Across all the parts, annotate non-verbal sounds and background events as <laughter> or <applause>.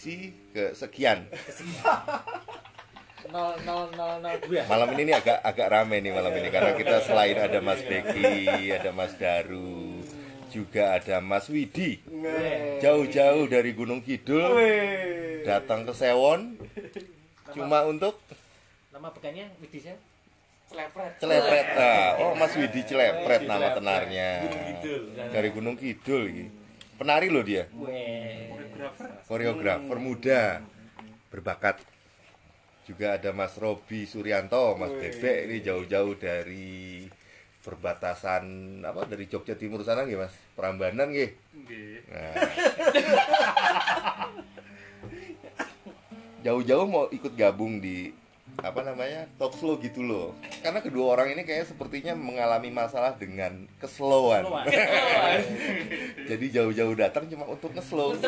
edisi kesekian. 00002 Malam ini nih agak agak rame nih malam ini karena kita selain ada Mas Beki, ada Mas Daru, juga ada Mas Widi. Jauh-jauh dari Gunung Kidul datang ke Sewon cuma untuk nama pegannya Widi saya Celepret. celepret. Nah, oh Mas Widi celepret nama tenarnya. Gunung Kidul. Dari Gunung Kidul ini. Penari loh dia. Weh. Koreografer. Muda. Berbakat. Juga ada Mas Robi Suryanto Mas Bebek ini jauh-jauh dari perbatasan apa dari Jogja Timur sana nggih Mas? Prambanan nggih. Nah. <laughs> jauh-jauh mau ikut gabung di apa namanya talk slow gitu loh. Karena kedua orang ini kayak sepertinya mengalami masalah dengan keslowan <laughs> jadi jauh-jauh datang cuma untuk ngeslow. <laughs>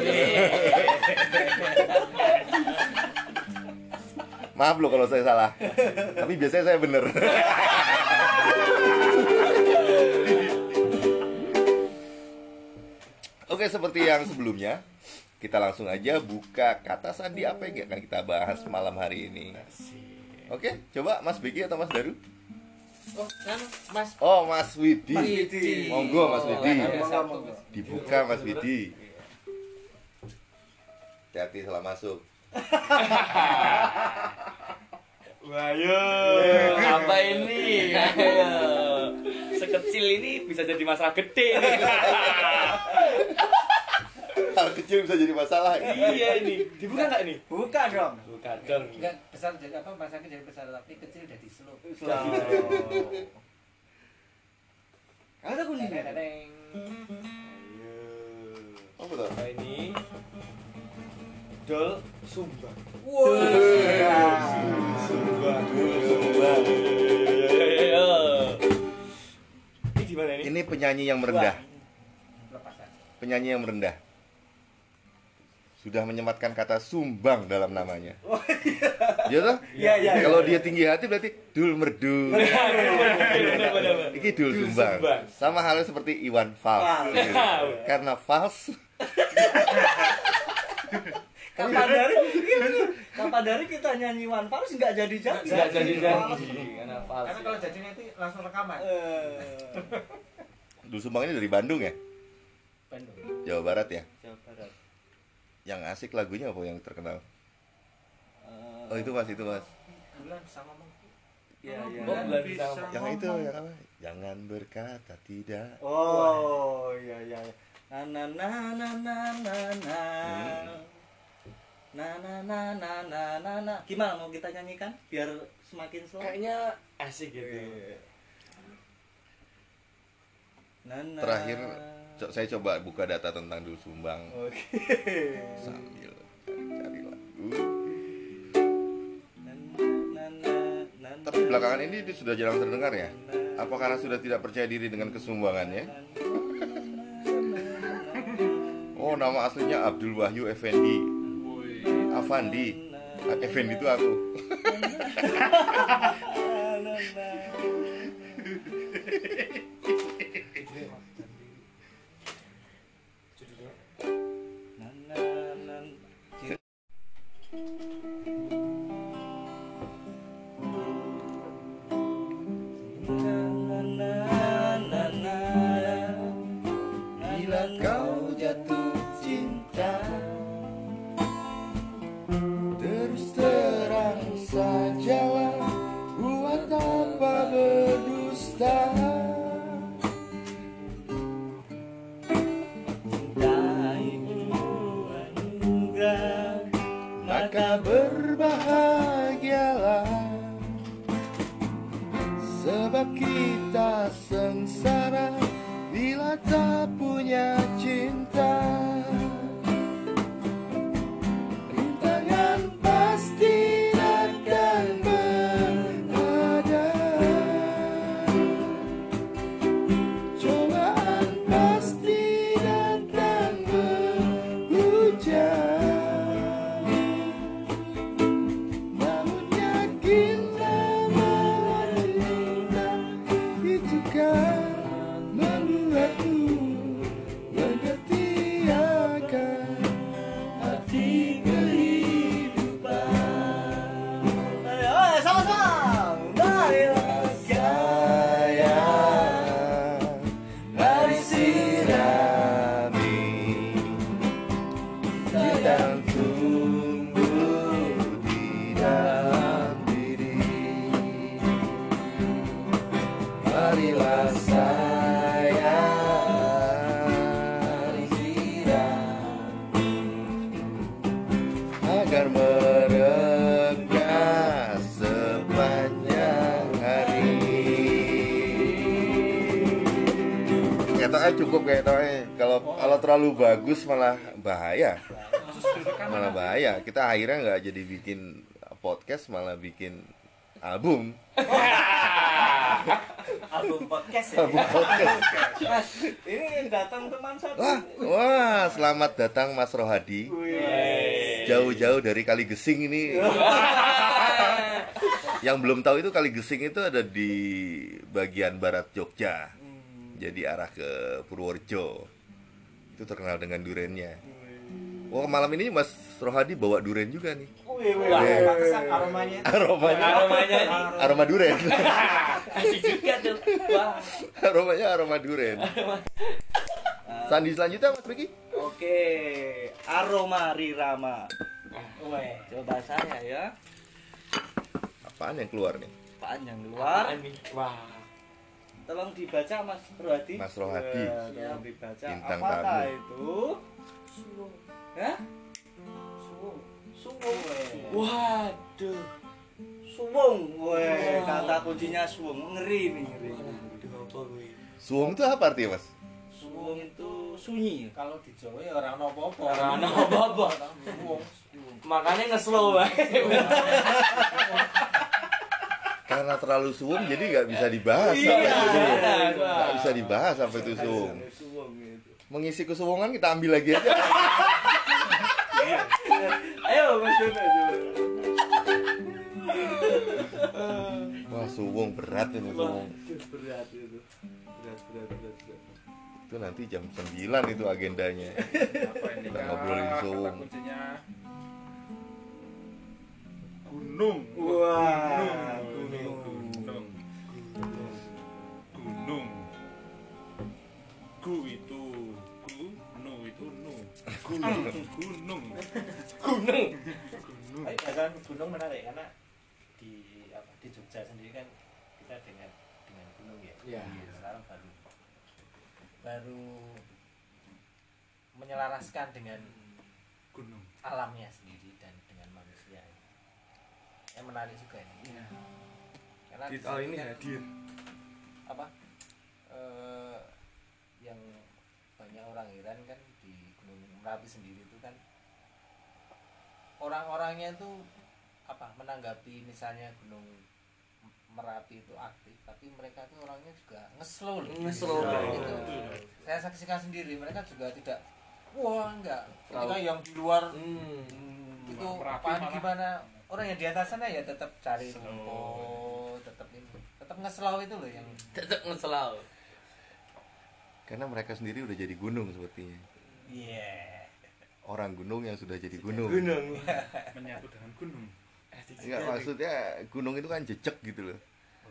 Maaf loh kalau saya salah. Tapi biasanya saya bener. <laughs> Oke seperti yang sebelumnya kita langsung aja buka kata sandi. Apa yang akan kita bahas malam hari ini. Oke, coba Mas Beki atau Mas Daru? Oh, anu, Mas Oh, Mas Widi. Mas Widi. Monggo Mas Widi. Ada satu, Mas. Dibuka Mas Widi. Hati-hati salah masuk. <laughs> Ayo, apa ini? Ayo. Sekecil ini bisa jadi masalah gede nih. <laughs> Hal kecil bisa jadi masalah. iya ini. Dibuka nggak ini? Buka dong. Buka dong. Enggak besar jadi apa masaknya jadi besar tapi kecil jadi slow. Ada kuning. Teng. Apa tuh? Ini? Dol Sumba. Sumba. Ini di mana ini? Ini penyanyi yang merendah. Penyanyi yang merendah. Sudah menyematkan kata sumbang dalam namanya. Iya toh? Iya iya. Kalau dia tinggi hati berarti dul merdu. <laughs> Ini dul Dul sumbang. Sama halnya seperti Iwan Fals. Fals. Gitu. Karena Fals <laughs> Kapan dari kapan dari kita nyanyi One Fals nggak jadi jadi. Nggak jadi jadi karena fals. Karena kalau jadi nanti langsung rekaman. Dul Sumbang ini dari Bandung ya? Bandung. Jawa Barat ya? Jawa Barat. Yang asik lagunya apa yang terkenal? Oh itu mas, itu mas. Bulan sama mengku. Iya, iya. Bulan Oh, bulan bisa sama. Yang itu yang apa? Jangan berkata tidak. Oh iya iya. iya. Na na na na na na na. Na na na na na na na. Gimana mau kita nyanyikan biar semakin slow? Kayaknya asik gitu. Na, na. Terakhir saya coba buka data tentang Dul Sumbang Oke. sambil cari lagu. Tapi belakangan ini dia sudah jarang terdengar ya. Apa karena sudah tidak percaya diri dengan kesumbangannya? Oh nama aslinya Abdul Wahyu Effendi. Avandi. Effendi itu aku. akan mereka sepanjang hari Kayaknya cukup kayak tau eh. kalau kalau terlalu bagus malah bahaya malah bahaya kita akhirnya nggak jadi bikin podcast malah bikin album album podcast ya. Album podcast. Mas, ini datang teman satu. Wah, wah, selamat datang Mas Rohadi. Wih. Jauh-jauh dari Kali Gesing ini. <laughs> Yang belum tahu itu Kali Gesing itu ada di bagian barat Jogja. Jadi arah ke Purworejo. Itu terkenal dengan durennya. Wah, malam ini Mas Rohadi bawa duren juga nih. Wih, wih, Wah, wih. pantesan aromanya. Aromanya Aromanya ini aroma duren. <laughs> asik juga tuh. Wah. Aromanya aroma duren. Sandi selanjutnya Mas Beki. Oke, aroma rirama. Weh. Coba saya ya. Apaan yang keluar nih? Panjang luar. Apaan nih? Wah. Tolong dibaca Mas Rohadi. Mas Rohadi. Wah, Tolong dibaca. Bintang Apakah tamu. itu? Hah? Suwung. Suwung. Waduh. Suwung. Weh, kata kuncinya suwung. Ngeri nih, ngeri. Suwung itu apa artinya Mas? Suwung itu sunyi. Kalau di Jawa ya orang nopo-nopo. Orang nopo-nopo. Suwung. Makanya ngeslow banget. Karena terlalu suwung jadi nggak bisa dibahas Iya, apa itu suwung. Nggak bisa dibahas apa itu suwung. Suwung itu. Mengisi kesuwungan kita ambil lagi aja. Ayo Mas. Wah suwung berat ini suwung. Berat itu. Berat, berat, berat, berat. Itu nanti jam 9 itu agendanya. Kita ngobrolin kuncinya. Gunung. Wah, gunung. Gunung. Gunung gu itu gu nu itu nu. Gunung. Gunung. Gunung. gunung. Tapi gunung menarik karena di apa di Jogja sendiri kan kita dengan dengan gunung ya. Iya. Sekarang baru baru menyelaraskan dengan gunung alamnya sendiri dan dengan manusia. Yang menarik juga ini. Karena di sini ini kan hadir. apa eh, yang banyak orang heran kan di Gunung Merapi sendiri itu kan orang-orangnya itu apa menanggapi misalnya Gunung Merapi itu aktif tapi mereka tuh orangnya juga ngeslow loh Ngeslow. Gitu. saya saksikan sendiri mereka juga tidak wah enggak ketika Terlalu- yang di luar Hmm. itu Merapi apaan gimana orang yang di atas sana ya tetap cari rumput tetap ini tetap ngeslow itu loh yang <laughs> Tetep ngeslow. Karena mereka sendiri udah jadi gunung sepertinya. iya Orang gunung yang sudah jadi gunung. Gunung. menyatu dengan gunung Enggak maksudnya gunung itu kan jejak gitu loh.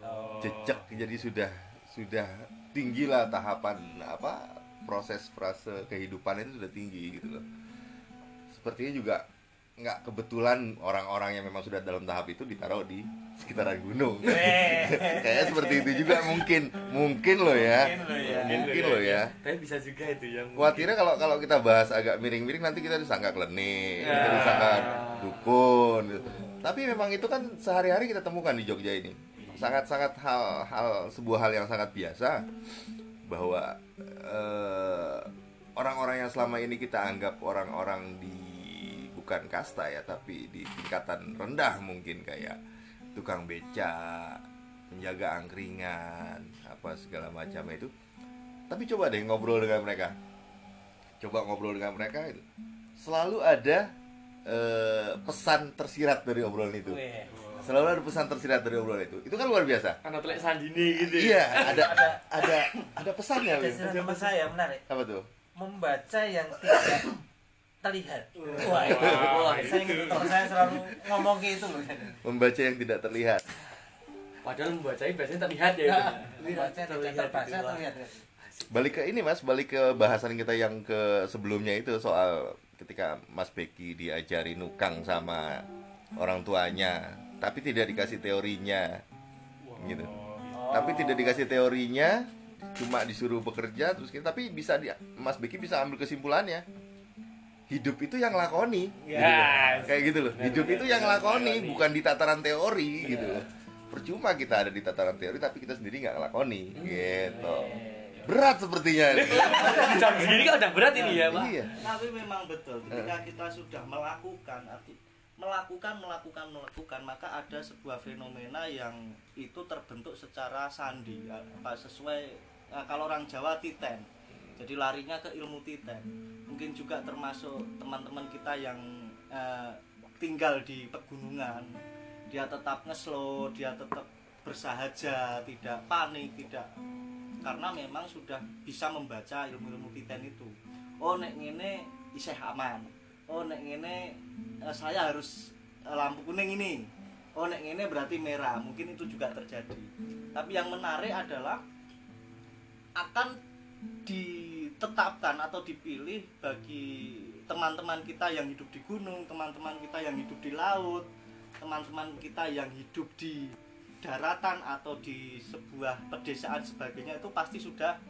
Oh. Jejak jadi sudah sudah tinggi lah tahapan apa proses frase kehidupan itu sudah tinggi gitu loh. Sepertinya juga nggak kebetulan orang-orang yang memang sudah dalam tahap itu ditaruh di sekitaran gunung. <laughs> Kayaknya seperti itu juga mungkin, mungkin loh ya. Mungkin loh ya. Ya. Tapi bisa juga itu yang Khawatirnya kalau kalau kita bahas agak miring-miring nanti kita disangka klenik, kita Ya. disangka dukun. gitu. Tapi memang itu kan sehari-hari kita temukan di Jogja ini. Sangat-sangat hal hal sebuah hal yang sangat biasa bahwa eh, orang-orang yang selama ini kita anggap orang-orang di bukan kasta ya, tapi di tingkatan rendah mungkin kayak tukang beca, penjaga angkringan, apa segala macam itu. Tapi coba deh ngobrol dengan mereka. Coba ngobrol dengan mereka itu selalu ada eh, pesan tersirat dari obrolan itu. Selalu ada pesan tersirat dari obrolan itu. Itu kan luar biasa. Karena telek sandini gitu. iya <laughs> ada ada ada pesannya Ada Win. istilah teman saya menarik. Apa tuh? Membaca yang tidak terlihat wah. Wah, saya teman saya selalu ngomong kayak itu loh membaca yang tidak terlihat Padahal membacanya biasanya terlihat ya. Nah, itu. membaca terbaca gitu. Wah. terlihat balik ke ini mas balik ke bahasan kita yang ke sebelumnya itu soal ketika Mas Becky diajari nukang sama orang tuanya tapi tidak dikasih teorinya gitu tapi tidak dikasih teorinya cuma disuruh bekerja terus gitu. tapi bisa di, Mas Becky bisa ambil kesimpulannya hidup itu yang lakoni gitu loh. Yes. kayak gitu loh hidup itu yang lakoni bukan di tataran teori gitu loh percuma kita ada di tataran teori tapi kita sendiri nggak ngelakoni gitu Berat sepertinya. ini. <laughs> Jam segini kan udah berat ini ya, Pak. Iya. Tapi memang betul ketika kita sudah melakukan arti melakukan melakukan melakukan maka ada sebuah fenomena yang itu terbentuk secara sandi apa sesuai eh, kalau orang Jawa titen jadi larinya ke ilmu titen mungkin juga termasuk teman-teman kita yang eh, tinggal di pegunungan. Dia tetap ngeslow dia tetap bersahaja tidak panik tidak. Karena memang sudah bisa membaca ilmu-ilmu titen itu. Oh nek ngene isih aman. Oh nek ngene eh, saya harus eh, lampu kuning ini. Oh nek ngene berarti merah. Mungkin itu juga terjadi. Tapi yang menarik adalah akan ditetapkan atau dipilih bagi teman-teman kita yang hidup di gunung teman-teman kita yang hidup di laut teman-teman kita yang hidup di daratan atau di sebuah pedesaan sebagainya itu pasti sudah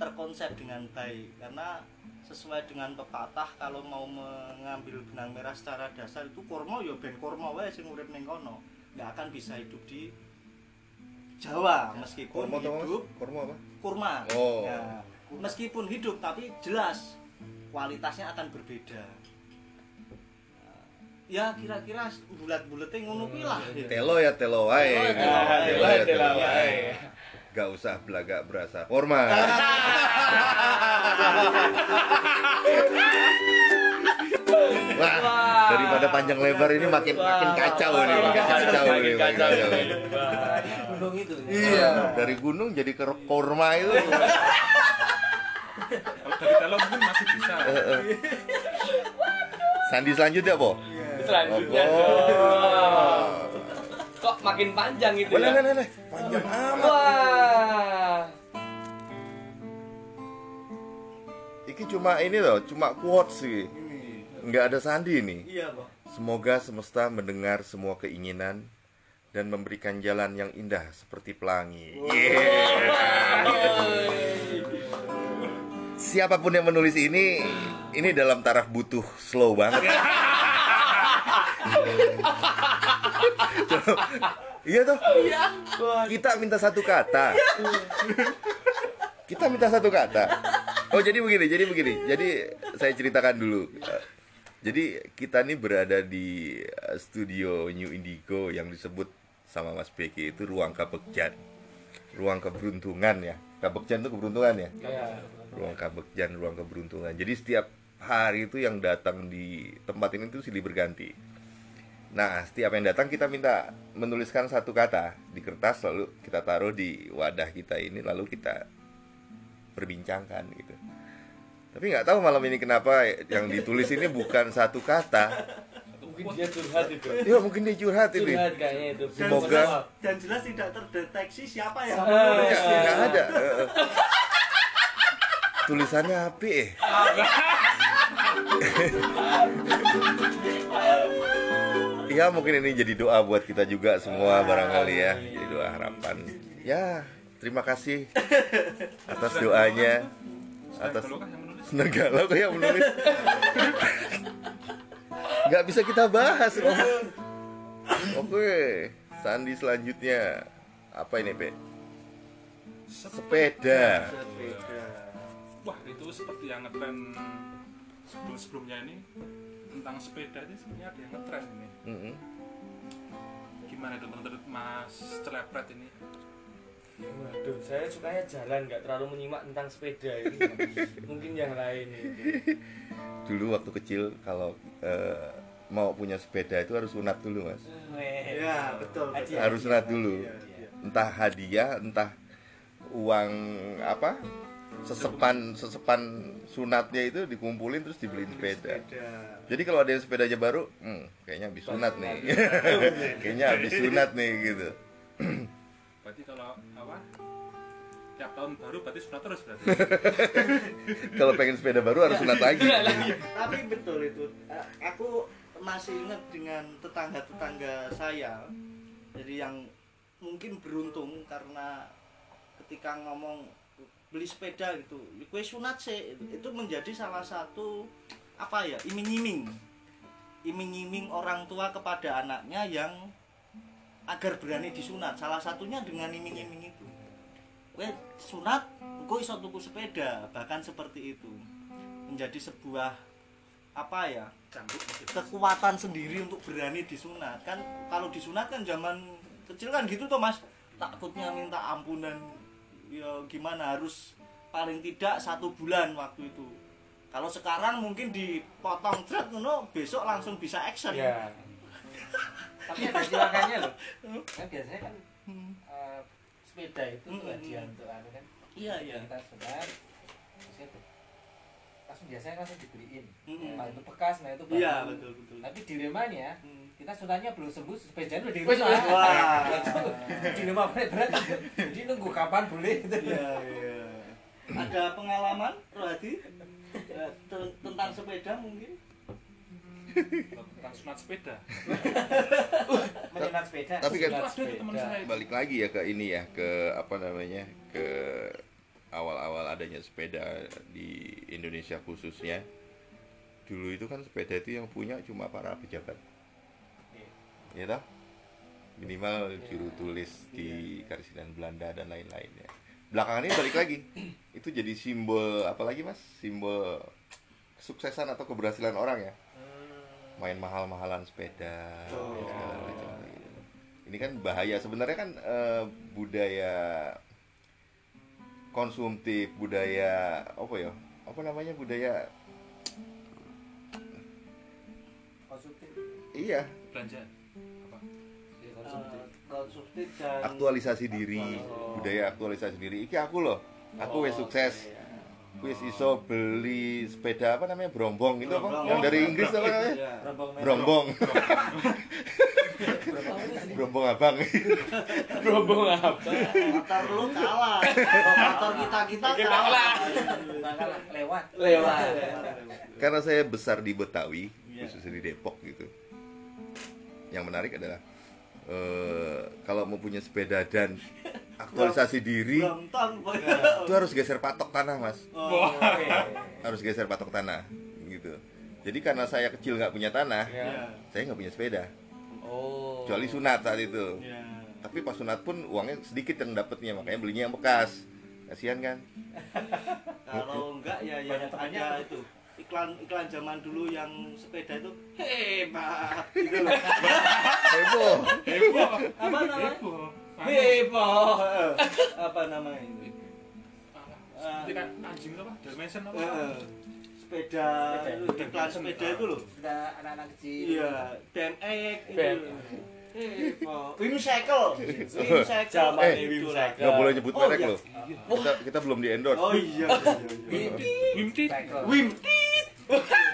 terkonsep dengan baik. Karena sesuai dengan pepatah kalau mau mengambil benang merah secara dasar itu kurma ya ben kurma wae sing urip ning kono. Nggak akan bisa hidup di Jawa meskipun Kormo hidup Kormo apa? kurma. Oh. Ya, meskipun hidup tapi jelas kualitasnya akan berbeda ya kira-kira bulat-bulatnya ngono kuwi lah ya. Telo ya telo wae. Telo ya telo wae. Ya wae. Gak usah belagak berasa formal. Wah, daripada panjang lebar ini makin makin kacau nih, makin kacau nih, makin kacau. kacau. nih. gunung itu Iya, dari gunung jadi ke korma itu. Kalau mungkin masih bisa. Sandi selanjutnya, Po? Selanjutnya. Oh. Kok makin panjang itu Boleh, ya? boleh, boleh. Panjang amat. Wah. Iki cuma ini loh, cuma quotes sih. Nggak ada sandi nih. iya Pak Semoga semesta mendengar semua keinginan dan memberikan jalan yang indah seperti pelangi. Siapa pun yang menulis ini, ini dalam taraf butuh slow banget. iya tuh. Kita minta satu kata. Kita minta satu kata. Oh jadi begini, jadi begini. Jadi saya ceritakan dulu. Jadi kita nih berada di eh, studio New Indigo yang disebut sama Mas Beki itu ruang kabekjan. Ruang keberuntungan ya. Kabekjan itu keberuntungan ya. Ruang kabekjan, ruang keberuntungan. Jadi setiap hari itu yang datang di tempat ini tuh silih berganti. Nah, setiap yang datang kita minta menuliskan satu kata di kertas lalu kita taruh di wadah kita ini lalu kita perbincangkan gitu. Tapi nggak tahu malam ini kenapa yang ditulis ini bukan satu kata. Mungkin dia curhat itu. Ya mungkin dia curhat ini. Curhat kayaknya itu. dan Semoga- jelas, dan jelas tidak terdeteksi siapa yang menulis. Nggak nggak ada. Tulisannya api eh. Ya mungkin ini jadi doa buat kita juga semua barangkali ya. Jadi doa harapan. Ya, terima kasih atas doanya. Atas Kalau yang menulis Negara kok yang menulis nggak bisa kita bahas loh. Oke, Sandi selanjutnya apa ini Pe? Sepeda. Sepeda. wah itu seperti yang ngetren sebelum sebelumnya ini tentang sepeda ini sebenarnya ada yang ngetren ini Mm-mm. gimana itu menurut Mas Celepret ini Waduh, saya sukanya jalan, nggak terlalu menyimak tentang sepeda ini. <laughs> Mungkin yang lain. Dulu waktu kecil kalau eh, mau punya sepeda itu harus sunat dulu mas. ya betul, betul. Harus sunat dulu. Iya, iya. Entah hadiah, entah uang apa sesepan sesepan sunatnya itu dikumpulin terus dibeliin sepeda. Sepeda. Jadi kalau ada yang sepedanya baru, hmm, kayaknya habis sunat nih. <laughs> kayaknya habis sunat nih gitu. berarti kalau apa tiap tahun baru berarti sunat terus berarti <laughs> Kalau pengen sepeda baru harus sunat lagi. Tapi betul itu. Eh, Aku masih ingat dengan tetangga-tetangga saya. Jadi yang mungkin beruntung karena ketika ngomong beli sepeda gitu, kue sunat sih itu, itu menjadi salah satu apa ya iming-iming, iming-iming orang tua kepada anaknya yang agar berani disunat. Salah satunya dengan iming-iming itu. kowe sunat engko iso tuku sepeda bahkan seperti itu menjadi sebuah apa ya Cambuk kekuatan sendiri untuk berani disunat kan kalau disunat kan zaman kecil kan gitu tuh mas. Takutnya minta ampunan ya gimana harus paling tidak satu bulan waktu itu. Kalau sekarang mungkin dipotong drat ngono besok langsung bisa action. Ya tapi ada silakannya loh. Kan biasanya kan eh, sepeda itu tuh Mm, mm, hadiah untuk anu kan. Iya iya. Kita itu langsung biasanya langsung dibeliin Mm-mm. nah itu bekas nah itu baru iya betul betul tapi dilemmanya Hmm. kita sunatnya belum sembuh sepedanya udah di rumah wah. itu dilema berat berat jadi nunggu kapan boleh gitu Iya, iya. Ada pengalaman, Rohadi? Eh, ten- tentang sepeda mungkin? tentang sunat sepeda <laughs> menyenat sepeda Tapi kan balik lagi ya ke ini ya ke apa namanya ke awal-awal adanya sepeda di Indonesia khususnya dulu itu kan sepeda itu yang punya cuma para pejabat. Ya toh? Minimal juru tulis di Karisinan Belanda dan lain-lainnya belakangan ini balik lagi. <clears throat> Itu jadi simbol apalagi mas? Simbol kesuksesan atau keberhasilan orang ya? Main mahal-mahalan sepeda Oh. ya, segala macam. Ini kan bahaya. Sebenarnya kan eh, budaya konsumtif budaya apa ya? Apa namanya budaya? Konsumtif. Iya. Belanja. Apa? Eh, Konsumtif dan aktualisasi diri. Oh. budaya aktualisasi diri. Iki aku loh. Aku wes sukses. wes iso beli sepeda apa namanya brombong. Itu apa? Brombong. yang dari Inggris apa namanya? Iya. rombong merah brombong <laughs> brombong abang <laughs> Rombong apa? motor lu kalah. Motor kita kita Kita kalah. bakal lewat Lewat. karena saya besar di Betawi Iya. khususnya di Depok gitu yang menarik adalah eh, kalau mau punya sepeda dan aktualisasi diri itu harus geser patok tanah mas Oh. harus geser patok tanah gitu jadi karena saya kecil nggak punya tanah Ya. saya nggak punya sepeda Oh. kecuali sunat saat itu Iya. tapi pas sunat pun uangnya sedikit yang dapatnya makanya belinya yang bekas kasihan kan <laughs> Kalau enggak ya yang apa? itu iklan iklan zaman dulu yang sepeda itu hebat <laughs> gitu loh. heboh heboh Apa namanya? heboh Heboh. <laughs> Apa namanya itu? anjing itu apa dimension apa sepeda Sepeda. itu, iklan sepeda itu loh. udah anak-anak kecil Iya, BMX. Wim Cycle. Wim Cycle. Zaman Eh, Wim. Cycle. nggak boleh nyebut Oh, merek iya. loh kita kita belum di endorse Oh iya. iya, iya, iya. Wimti cycle Wim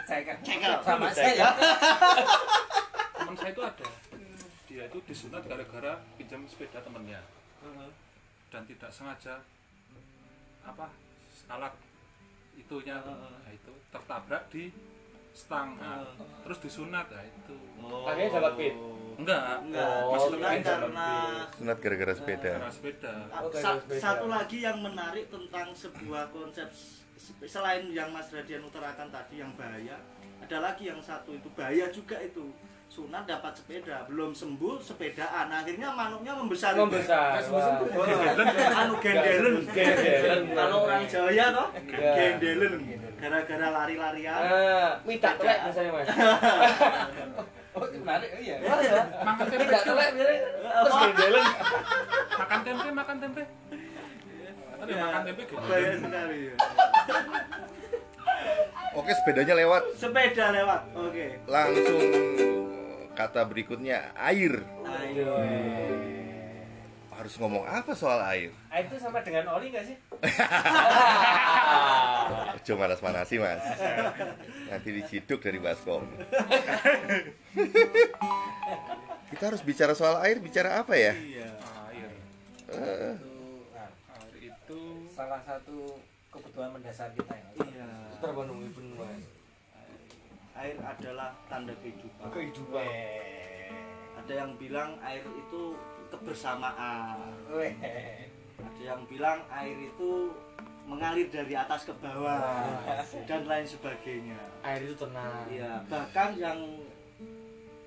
cycle Cycle. sama saya <laughs> teman saya itu ada dia itu disunat gara-gara pinjam sepeda temennya dan tidak sengaja apa alat itunya. Nah, itu tertabrak di stang nah, terus disunat nah itu. Oh. Akhirnya dapat pin? enggak. Enggak, Oh, masih lebih karena sunat gara-gara sepeda. Karena sepeda. Ah, Oh, sa- satu lagi yang menarik tentang sebuah konsep selain yang Mas Radian utarakan tadi yang bahaya ada lagi yang satu itu bahaya juga itu sunat dapat sepeda belum sembuh sepedaan. Akhirnya manuknya membesar. Membesar. Anu gendelen. Gendelen. kalau orang Jawa ya toh Iya. gendelen. Gara-gara lari-larian. Ah, minta telek biasanya mas. <laughs> oh menarik oh iya. Oh ya makan tempe. Minta telek. Terus gendelen. makan tempe makan tempe. Ada Ya, makan tempe gitu bahaya sekali ya. oke sepedanya lewat. Sepeda lewat oke. Langsung kata berikutnya air. Ayo harus ngomong apa soal air? Air itu sama dengan oli nggak sih? <laughs> Cuma manas-manasi mas. Nanti diciduk dari baskom. <laughs> Kita harus bicara soal air Bicara apa ya? iya air. Eh, itu nah, air itu salah satu kebutuhan mendasar kita ya. Iya. Terpenuhi penuh mas. Air adalah tanda kehidupan Kehidupan. ada yang bilang air itu kebersamaan Weh. ada yang bilang air itu mengalir dari atas ke bawah dan lain sebagainya Air itu tenang. iya bahkan yang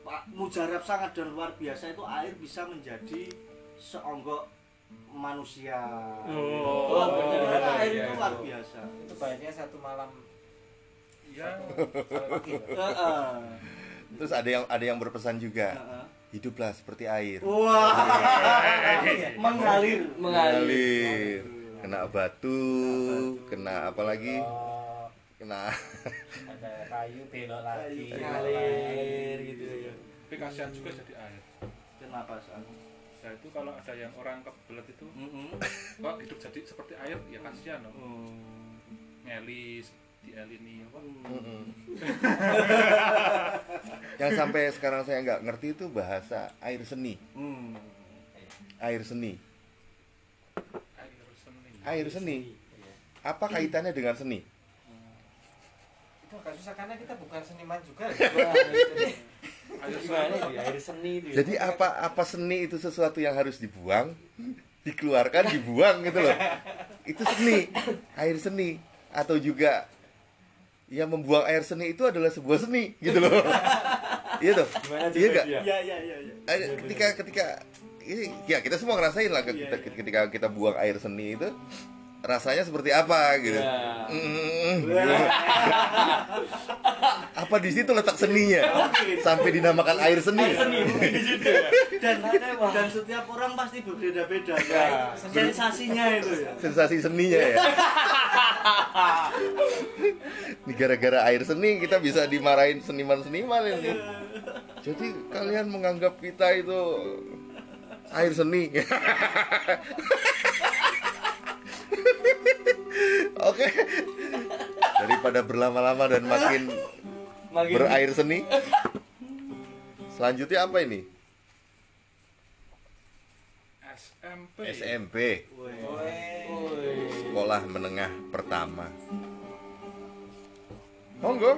Pak mujarab sangat dan luar biasa itu air bisa menjadi seonggok manusia. Oh, Oh, benar, benar. benar, air iya, itu iya. luar biasa. itu bayarnya satu malam ya. Terus ada yang ada yang berpesan juga. Heeh. Hiduplah seperti air. Wah, mengalir. Mengalir. Kena batu, kena apa lagi? Kena ada kayu belok lagi Ngalir gitu ya. tapi kasihan juga jadi air Kenapa san? saya itu kalau ada yang orang kebelet itu kok hidup jadi seperti air ya kasihan loh Oh. ngelis dielini apa Mm-mm. yang sampai sekarang saya nggak ngerti itu bahasa air seni. Hmm. Air seni. air seni Air seni. Apa kaitannya dengan seni? itu agak susah karena kita bukan seniman juga ya. <laughs> air seni air seni itu? Jadi apa apa seni itu sesuatu yang harus dibuang, dikeluarkan, dibuang gitu loh. Itu seni, air seni atau juga ya membuang air seni itu adalah sebuah seni gitu loh. <laughs> Iya tuh. Iya nggak? dia? Iya iya iya. iya. Eh, ketika ketika ini ya kita semua ngerasain lah Iya, ketika, iya. ketika kita buang air seni itu rasanya seperti apa gitu. Ya. Mm, gitu. apa di situ letak seninya sampai dinamakan air seni? Dan dan setiap orang pasti berbeda-beda Ya. ya. Sensasinya itu ya. Sensasi seninya ya. Ini gara-gara air seni kita bisa dimarahin seniman-seniman ini. Jadi kalian menganggap kita itu air seni. <laughs> Daripada berlama-lama dan makin Makin berair seni. Selanjutnya apa ini? SMP SMP, sekolah menengah pertama. Monggo,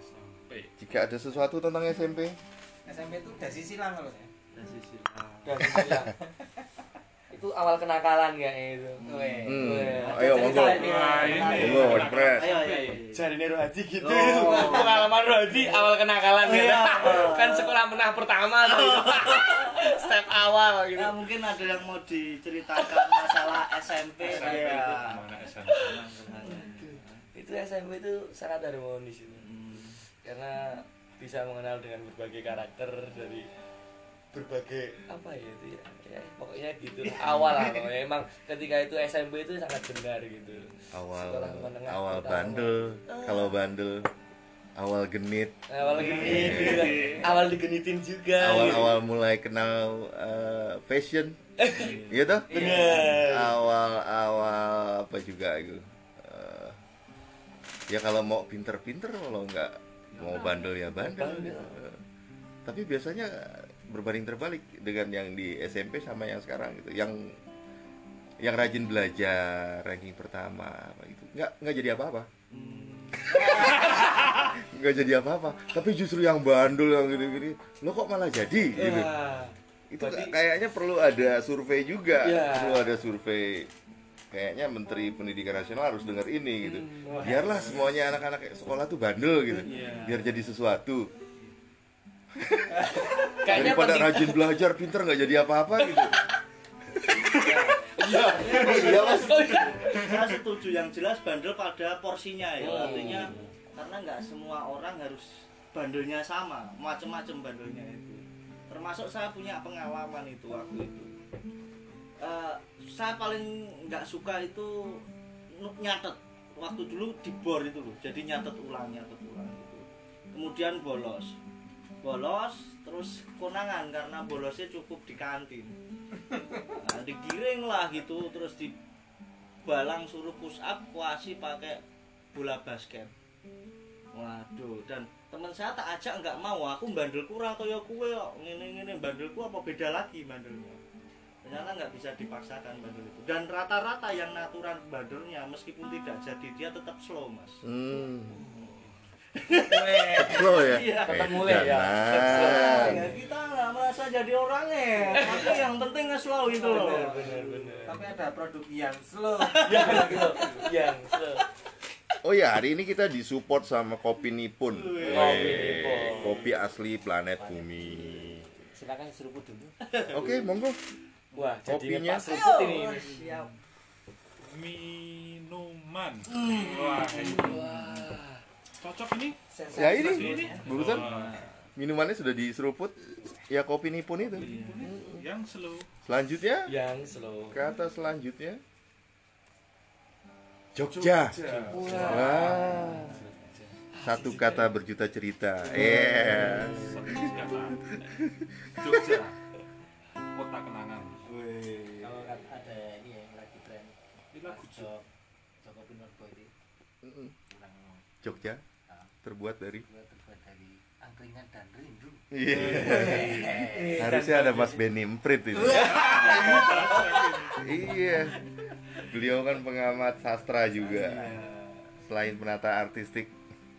SMP jika ada sesuatu tentang SMP, SMP itu dasi silang kalau saya Dan sisi lain. Dan bilang, <laughs> itu awal kenakalan kayaknya itu. Weh. hmm. Weh. ayo monggo, ini monggo, Pres. Ayo ayo. ayo. Jari Nero Haji gitu. Oh. Pengalaman Rohadi awal kenakalan Oh, gitu. iya. kan sekolah menengah pertama tuh. <laughs> Step awal gitu. Nah, mungkin ada yang mau diceritakan masalah SMP SMP ya. itu gimana SMP Itu SMP itu sangat harmonis itu. Hmm. Karena bisa mengenal dengan berbagai karakter dari berbagai apa ya itu ya, ya pokoknya gitu lah. awal lah pokoknya emang ketika itu SMP itu sangat benar gitu Awal, awal bandel, kalau bandel, awal genit, awal genit juga awal digenitin juga awal-awal mulai kenal eh, fashion, <laughs> iya toh? Bener. Awal-awal apa juga itu? Eh, ya kalau mau pinter-pinter, kalau nggak mau bandel ya bandel. Bandel. Eh, tapi biasanya berbanding terbalik dengan yang di SMP sama yang sekarang gitu. Yang yang rajin belajar ranking pertama apa gitu. Nggak nggak jadi apa-apa. <laughs> Nggak jadi apa-apa. Tapi justru yang bandel yang gini-gini lo kok malah jadi? Gitu. Wah. itu Berarti- kayaknya perlu ada survei juga. Iya. perlu ada survei. Kayaknya Menteri Pendidikan Nasional harus dengar ini gitu. Hmm, biarlah semuanya anak-anak sekolah tuh bandel gitu. Iya. biar jadi sesuatu <laughs> kayaknya daripada penting rajin belajar pinter nggak jadi apa-apa gitu iya iya mas Saya setuju yang jelas bandel pada porsinya ya. Hmm. Artinya karena nggak semua orang harus bandelnya sama, macam-macam bandelnya itu. Termasuk saya punya pengalaman itu waktu itu. Eh, saya paling nggak suka itu nyatet waktu dulu di bor itu loh jadi nyatet ulang nyatet ulang gitu kemudian bolos bolos terus konangan karena bolosnya cukup di kantin. Nah, digiring lah gitu terus di balang suruh push up kuasi pakai bola basket. Waduh dan teman saya tak ajak nggak mau. Aku bandel kurang kaya kue kok. Ngene ngene bandelku apa beda lagi bandelnya? Ternyata nggak bisa dipaksakan bandel itu. Dan rata-rata yang natural bandelnya meskipun tidak jadi dia tetap slow mas. Hmm. Slow ya Iya. Tetap mulai ya. Ya kita nggak merasa jadi orangnya tapi yang penting nge-slow itu loh bener bener bener tapi ada produk yang slow <laughs> yang gitu yang slow Oh ya, hari ini kita disupport sama Kopi Nipun. Kopi Nippon. Kopi asli planet bumi. silakan seruput dulu Oke, monggo. Wah, Kopinya? Seruput ini. siap minuman wah ini Wah. Cocok ini. Ya ini. ini barusan Wah, minumannya sudah diseruput. Ya kopi nipun itu. yang slow. Selanjutnya? Yang slow. kata selanjutnya. Jogja. Wah. Satu kata berjuta cerita. Iya. kata Jogja. Kota kenangan. Kalau kan ada ini ya yang lagi tren ini lagu Jok Joko Pinurbo itu Jogja terbuat dari terbuat dari angkringan dan rindu Iya. Harusnya ada Mas Benny Imprit itu. iya. Beliau kan pengamat sastra juga. Selain penata artistik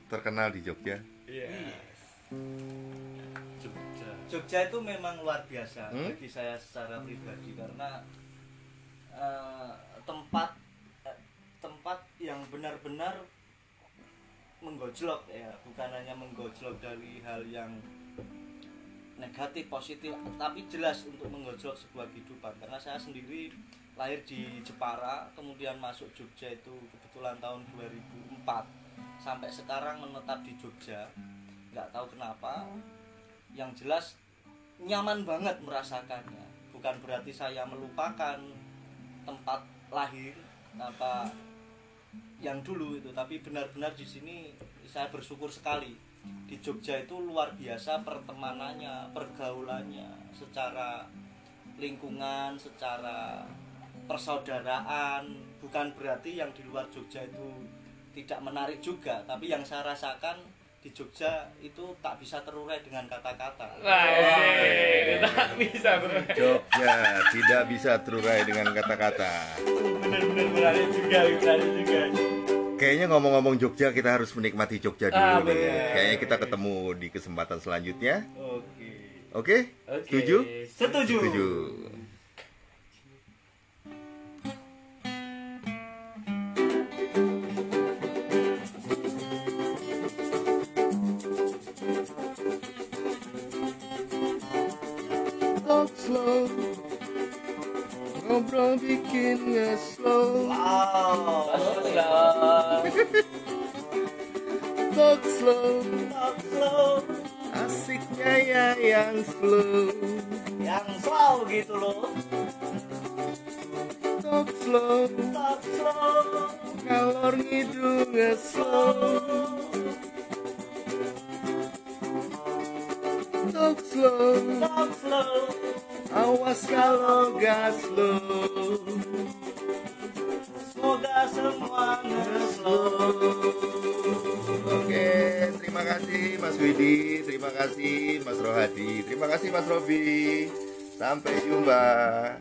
terkenal di Jogja. Iya. Jogja Jogja itu memang luar biasa Hmm? bagi saya secara pribadi karena eh, tempat eh, tempat yang benar-benar menggojlok ya bukan hanya menggojlok dari hal yang negatif positif tapi jelas untuk menggojlok sebuah kehidupan. Karena saya sendiri lahir di Jepara kemudian masuk Jogja itu kebetulan tahun 2004 sampai sekarang menetap di Jogja nggak tahu kenapa. Yang jelas nyaman banget merasakannya. Bukan berarti saya melupakan tempat lahir apa yang dulu itu tapi benar-benar di sini saya bersyukur sekali. Di Jogja itu luar biasa pertemanannya pergaulannya secara lingkungan secara persaudaraan. Bukan berarti yang di luar Jogja itu tidak menarik juga tapi yang saya rasakan di Jogja itu tak bisa terurai dengan kata-kata Wah, ini tak bisa bro. Jogja tidak bisa terurai dengan kata-kata. Bener-bener berani juga, berani juga. Kayaknya ngomong-ngomong Jogja kita harus menikmati Jogja Ah, dulu nih. bener. Kayaknya kita ketemu di kesempatan selanjutnya. oke Oke? Oke. Setuju? setuju Setuju. Ngobrol bikin nge-slow. Wow. Talk slow. Talk slow. Asiknya ya yang slow. Yang slow gitu loh. Talk slow. Talk slow. Ngalor ngidul nge-slow. Talk slow. Talk slow Awas kalau gas slow semoga semua nge-slow Oke, terima kasih Mas Widi, terima kasih Mas Rohadi, terima kasih Mas Robi. Sampai jumpa.